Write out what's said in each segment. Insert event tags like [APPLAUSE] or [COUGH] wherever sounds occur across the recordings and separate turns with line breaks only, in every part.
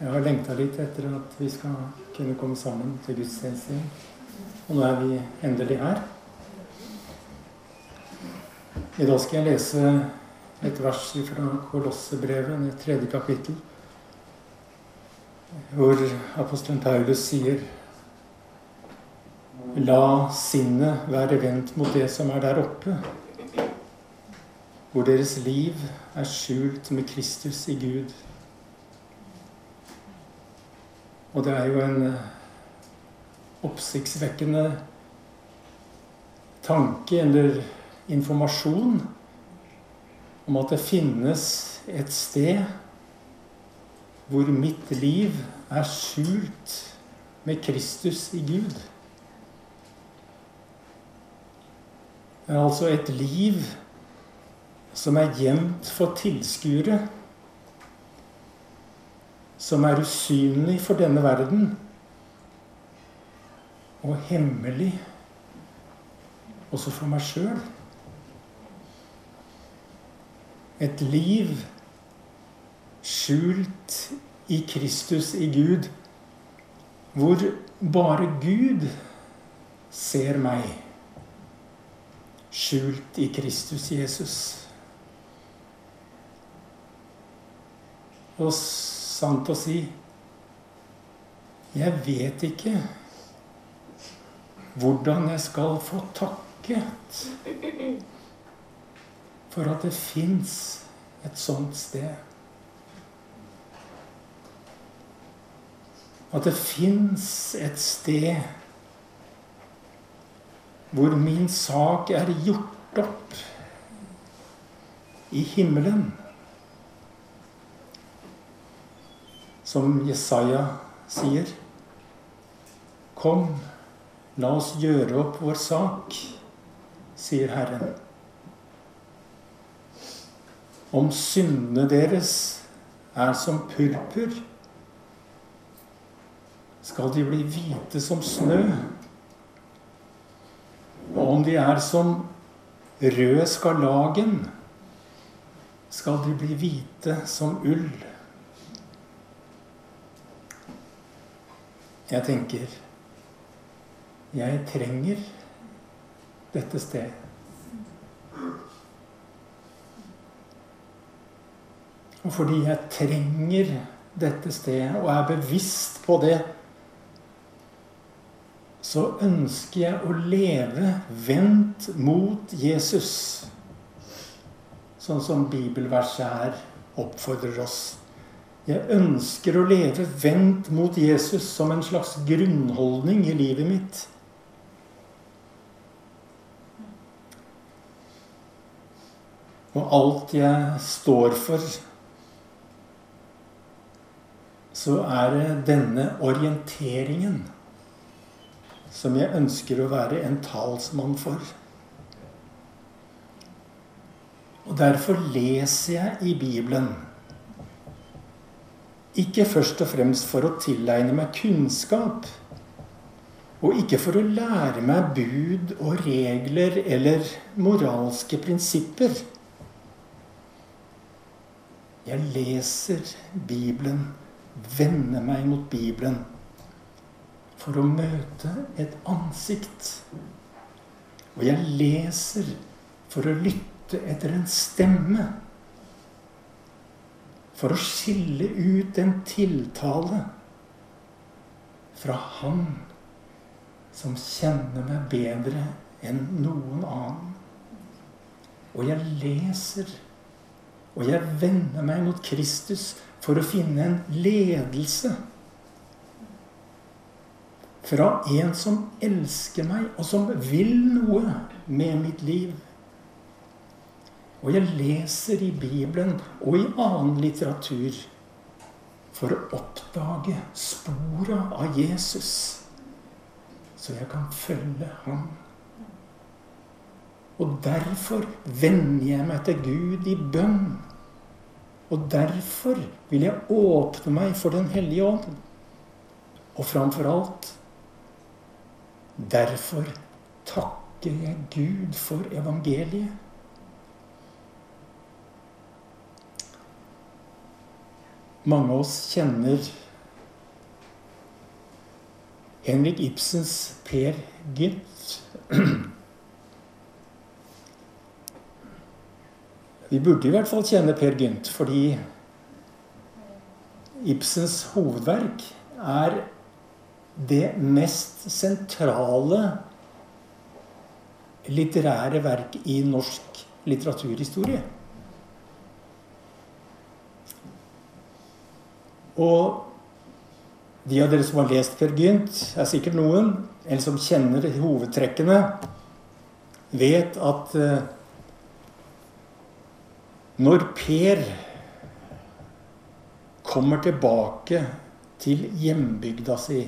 Jeg har lengta litt etter at vi skal kunne komme sammen til gudstjeneste. Og nå er vi endelig her. I dag skal jeg lese et vers fra Kolossebrevet, det tredje kapittel, hvor apostelen Paulus sier La sinnet være vendt mot det som er der oppe, hvor deres liv er skjult med Kristus i Gud. Og det er jo en eh, oppsiktsvekkende tanke eller informasjon om at det finnes et sted hvor mitt liv er skjult med Kristus i Gud. Det er altså et liv som er gjemt for tilskuere. Som er usynlig for denne verden. Og hemmelig også for meg sjøl. Et liv skjult i Kristus, i Gud, hvor bare Gud ser meg. Skjult i Kristus Jesus. Og sant å si Jeg vet ikke hvordan jeg skal få takket for at det fins et sånt sted. At det fins et sted hvor min sak er gjort opp i himmelen. Som Jesaja sier. Kom, la oss gjøre opp vår sak, sier Herren. Om syndene deres er som purpur, skal de bli hvite som snø. Og om de er som rød skarlagen, skal de bli hvite som ull. Jeg tenker jeg trenger dette stedet. Og fordi jeg trenger dette stedet og er bevisst på det, så ønsker jeg å leve vendt mot Jesus. Sånn som bibelverset her oppfordrer oss. Jeg ønsker å leve vendt mot Jesus som en slags grunnholdning i livet mitt. Og alt jeg står for, så er det denne orienteringen som jeg ønsker å være en talsmann for. Og derfor leser jeg i Bibelen. Ikke først og fremst for å tilegne meg kunnskap. Og ikke for å lære meg bud og regler eller moralske prinsipper. Jeg leser Bibelen, vender meg mot Bibelen for å møte et ansikt. Og jeg leser for å lytte etter en stemme. For å skille ut en tiltale fra Han som kjenner meg bedre enn noen annen. Og jeg leser, og jeg vender meg mot Kristus for å finne en ledelse fra en som elsker meg, og som vil noe med mitt liv. Og jeg leser i Bibelen og i annen litteratur for å oppdage spora av Jesus, så jeg kan følge ham. Og derfor vender jeg meg til Gud i bønn. Og derfor vil jeg åpne meg for Den hellige ånd. Og framfor alt Derfor takker jeg Gud for evangeliet. mange av oss kjenner Henrik Ibsens Per Gynt. Vi burde i hvert fall kjenne Per Gynt, fordi Ibsens hovedverk er det mest sentrale litterære verk i norsk litteraturhistorie. Og de av dere som har lest Per Gynt, er sikkert noen, eller som kjenner hovedtrekkene, vet at uh, når Per kommer tilbake til hjembygda si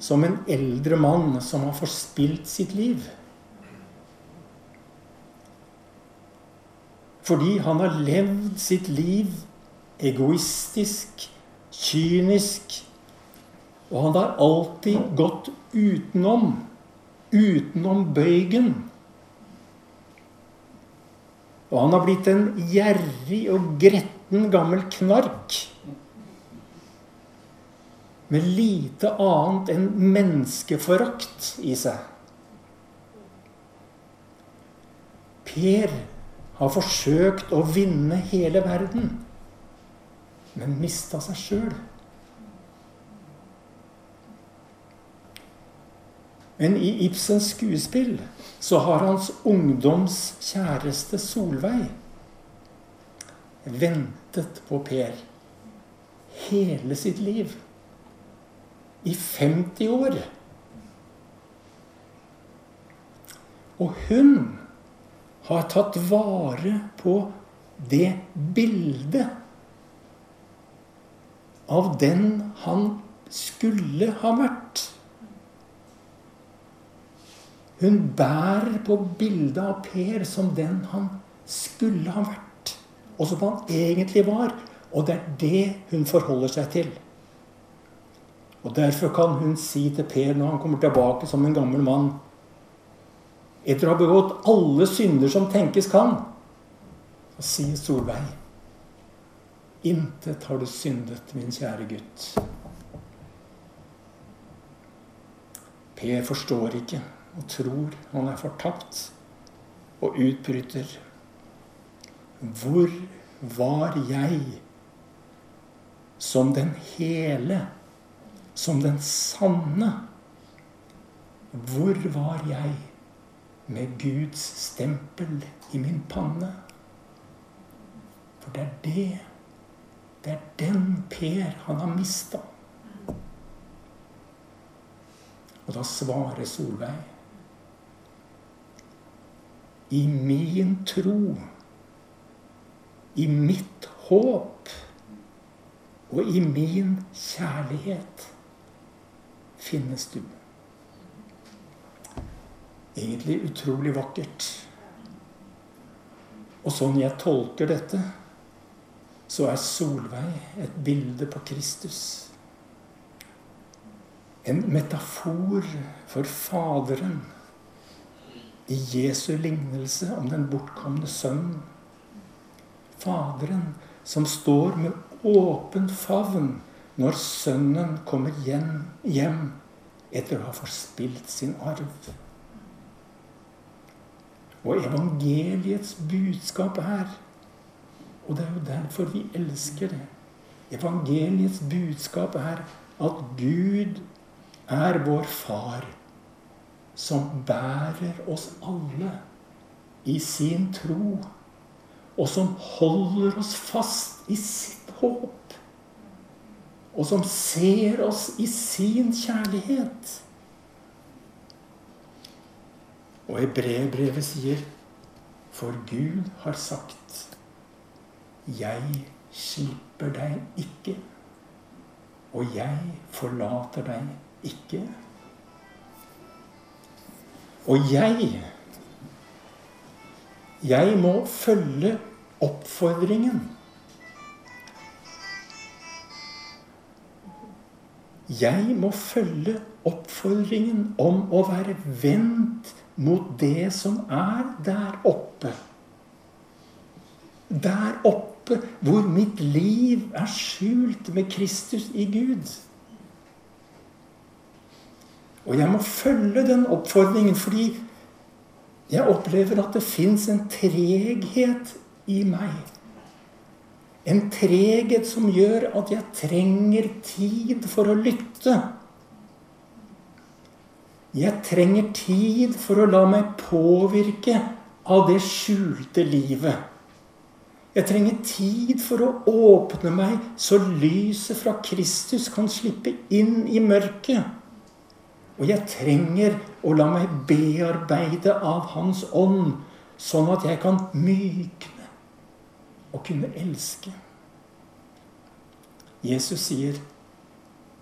som en eldre mann som har forspilt sitt liv Fordi han har levd sitt liv egoistisk, kynisk. Og han har alltid gått utenom. Utenom bøygen. Og han har blitt en gjerrig og gretten gammel knark. Med lite annet enn menneskeforakt i seg. Per har forsøkt å vinne hele verden, men mista seg sjøl. Men i Ibsens skuespill så har hans ungdoms kjæreste Solveig ventet på Per hele sitt liv. I 50 år. Og hun har tatt vare på det bildet av den han skulle ha vært. Hun bærer på bildet av Per som den han skulle ha vært, og som han egentlig var. Og det er det hun forholder seg til. Og Derfor kan hun si til Per når han kommer tilbake som en gammel mann etter å ha begått alle synder som tenkes kan. Og sier Solveig, intet har du syndet, min kjære gutt. Per forstår ikke og tror han er fortapt, og utbryter. Hvor var jeg som den hele, som den sanne? Hvor var jeg? med Guds stempel i min panne. For det er det Det er den Per han har mista. Og da svarer Solveig I min tro, i mitt håp og i min kjærlighet finnes du egentlig utrolig vakkert. Og sånn jeg tolker dette, så er Solveig et bilde på Kristus. En metafor for Faderen i Jesu lignelse om den bortkomne sønnen. Faderen som står med åpen favn når sønnen kommer hjem etter å ha forspilt sin arv. Og evangeliets budskap er Og det er jo derfor vi elsker det. Evangeliets budskap er at Gud er vår far, som bærer oss alle i sin tro, og som holder oss fast i sitt håp, og som ser oss i sin kjærlighet. Og i brevbrevet sier For Gud har sagt Jeg slipper deg ikke, og jeg forlater deg ikke. Og jeg Jeg må følge oppfordringen. Jeg må følge oppfordringen om å være vendt mot det som er der oppe. Der oppe hvor mitt liv er skjult med Kristus i Gud. Og jeg må følge den oppfordringen, fordi jeg opplever at det fins en treghet i meg. En treghet som gjør at jeg trenger tid for å lytte. Jeg trenger tid for å la meg påvirke av det skjulte livet. Jeg trenger tid for å åpne meg, så lyset fra Kristus kan slippe inn i mørket. Og jeg trenger å la meg bearbeide av Hans ånd, sånn at jeg kan mykne og kunne elske. Jesus sier,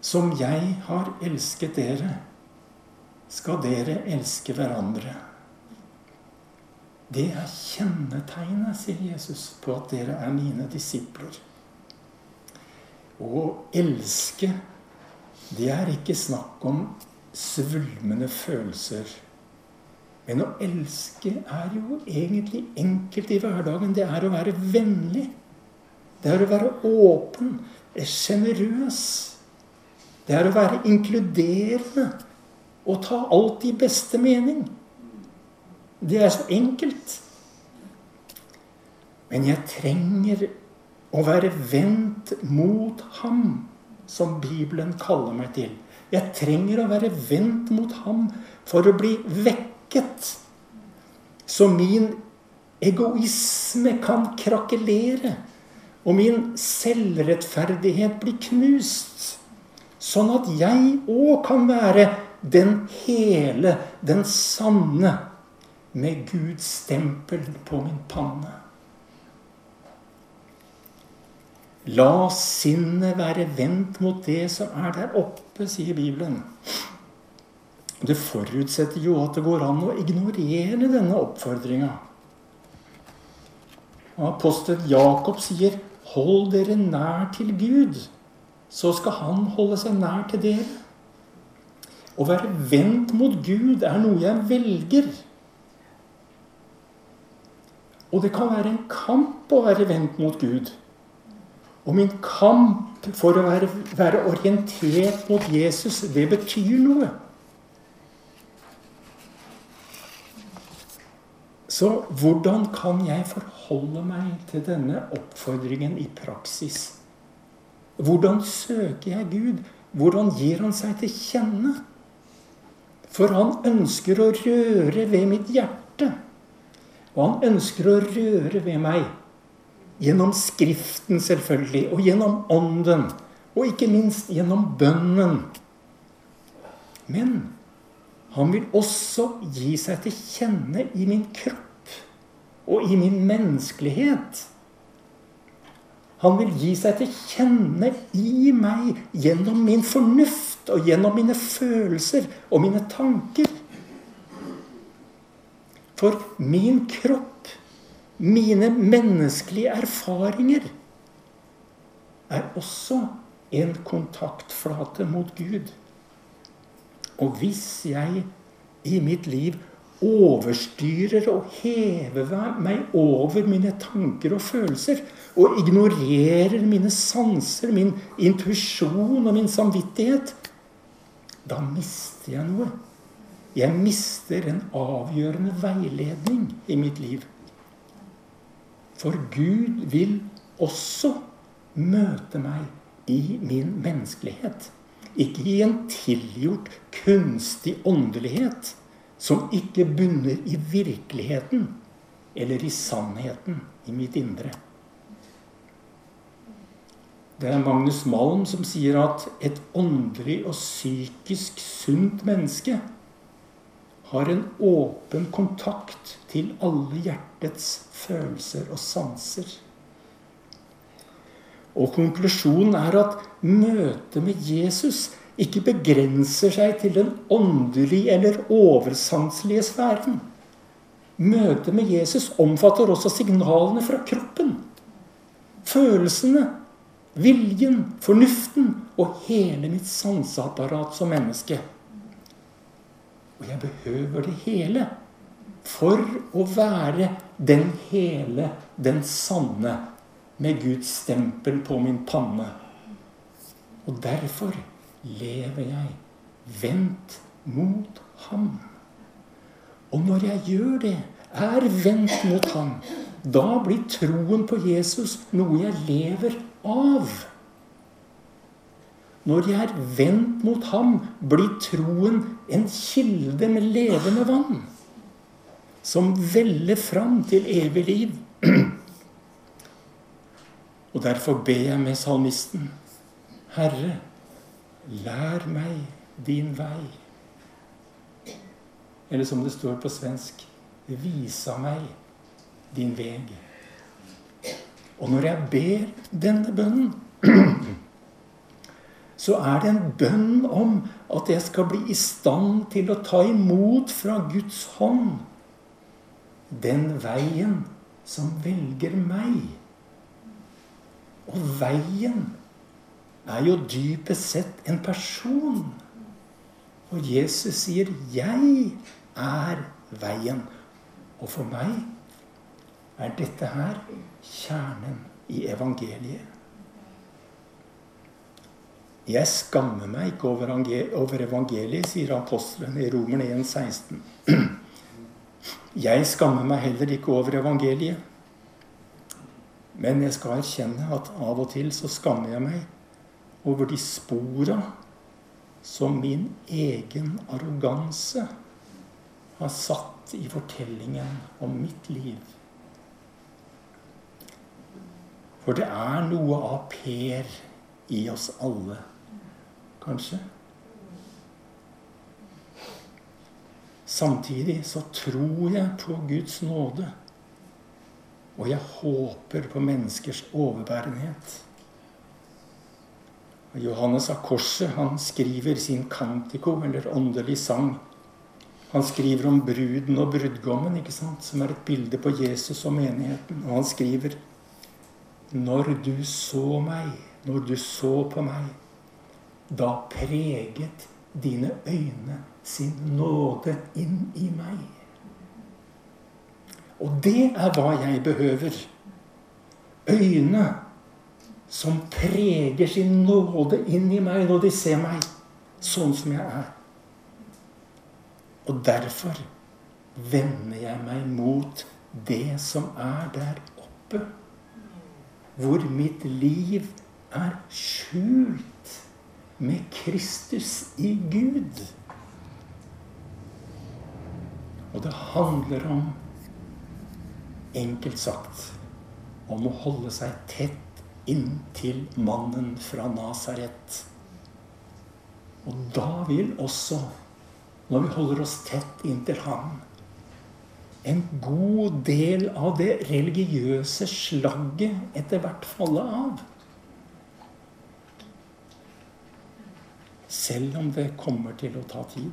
'Som jeg har elsket dere, skal dere elske hverandre'. Det er kjennetegnet, sier Jesus, på at dere er mine disipler. Å elske, det er ikke snakk om svulmende følelser. Men å elske er jo egentlig enkelt i hverdagen. Det er å være vennlig. Det er å være åpen, sjenerøs. Det er å være inkluderende og ta alt i beste mening. Det er så enkelt. Men jeg trenger å være vendt mot ham, som Bibelen kaller meg til. Jeg trenger å være vendt mot ham for å bli vekket. Så min egoisme kan krakelere. Og min selvrettferdighet blir knust. Sånn at jeg òg kan være den hele, den sanne, med Guds stempel på min panne. La sinnet være vendt mot det som er der oppe, sier Bibelen. Det forutsetter jo at det går an å ignorere denne oppfordringa. Apostel Jakob sier, 'Hold dere nær til Gud, så skal Han holde seg nær til dere'. Å være vendt mot Gud er noe jeg velger. Og det kan være en kamp å være vendt mot Gud. Og min kamp for å være, være orientert mot Jesus, det betyr noe. Så hvordan kan jeg forholde meg til denne oppfordringen i praksis? Hvordan søker jeg Gud? Hvordan gir han seg til kjenne? For han ønsker å røre ved mitt hjerte. Og han ønsker å røre ved meg Gjennom Skriften, selvfølgelig, og gjennom Ånden. Og ikke minst gjennom bønnen. Men han vil også gi seg til kjenne i min kropp og i min menneskelighet. Han vil gi seg til kjenne i meg gjennom min fornuft og gjennom mine følelser og mine tanker. For min kropp mine menneskelige erfaringer er også en kontaktflate mot Gud. Og hvis jeg i mitt liv overstyrer og hever meg over mine tanker og følelser, og ignorerer mine sanser, min intuisjon og min samvittighet, da mister jeg noe. Jeg mister en avgjørende veiledning i mitt liv. For Gud vil også møte meg i min menneskelighet. Ikke i en tilgjort, kunstig åndelighet som ikke bunner i virkeligheten eller i sannheten i mitt indre. Det er Magnus Malm som sier at et åndelig og psykisk sunt menneske har en åpen kontakt til alle hjertets følelser og sanser. Og konklusjonen er at møtet med Jesus ikke begrenser seg til den åndelige eller oversanselige sfæren. Møtet med Jesus omfatter også signalene fra kroppen. Følelsene, viljen, fornuften og hele mitt sanseapparat som menneske. Og jeg behøver det hele for å være den hele, den sanne, med Guds stempel på min panne. Og derfor lever jeg vendt mot ham. Og når jeg gjør det, er vendt mot ham, da blir troen på Jesus noe jeg lever av. Når jeg er vendt mot ham, blir troen en kilde med levende vann, som veller fram til evig liv. Og derfor ber jeg med salmisten, Herre, lær meg din vei. Eller som det står på svensk, visa meg din veg. Og når jeg ber denne bønnen, så er det en bønn om at jeg skal bli i stand til å ta imot fra Guds hånd den veien som velger meg. Og veien er jo dypest sett en person. Og Jesus sier 'Jeg er veien'. Og for meg er dette her kjernen i evangeliet. Jeg skammer meg ikke over evangeliet, sier apostelen i Romerne 1,16. [CLEARS THROAT] Jeg skammer meg heller ikke over evangeliet. Men jeg skal erkjenne at av og til så skammer jeg meg over de spora som min egen arroganse har satt i fortellingen om mitt liv. For det er noe av Per i oss alle, kanskje. Samtidig så tror jeg på Guds nåde. Og jeg håper på menneskers overbærenhet. Johannes av Korset han skriver sin kantiko, eller åndelig sang. Han skriver om bruden og brudgommen, ikke sant? som er et bilde på Jesus og menigheten. Og han skriver Når du så meg, når du så på meg, da preget dine øyne sin nåde inn i meg. Og det er hva jeg behøver. Øyne som preger sin nåde inn i meg når de ser meg sånn som jeg er. Og derfor vender jeg meg mot det som er der oppe. Hvor mitt liv er skjult med Kristus i Gud. Og det handler om, enkelt sagt, om å holde seg tett inntil mannen fra Nasaret. Og da vil også, når vi holder oss tett inntil ham, en god del av det religiøse slagget etter hvert falle av. Selv om det kommer til å ta tid.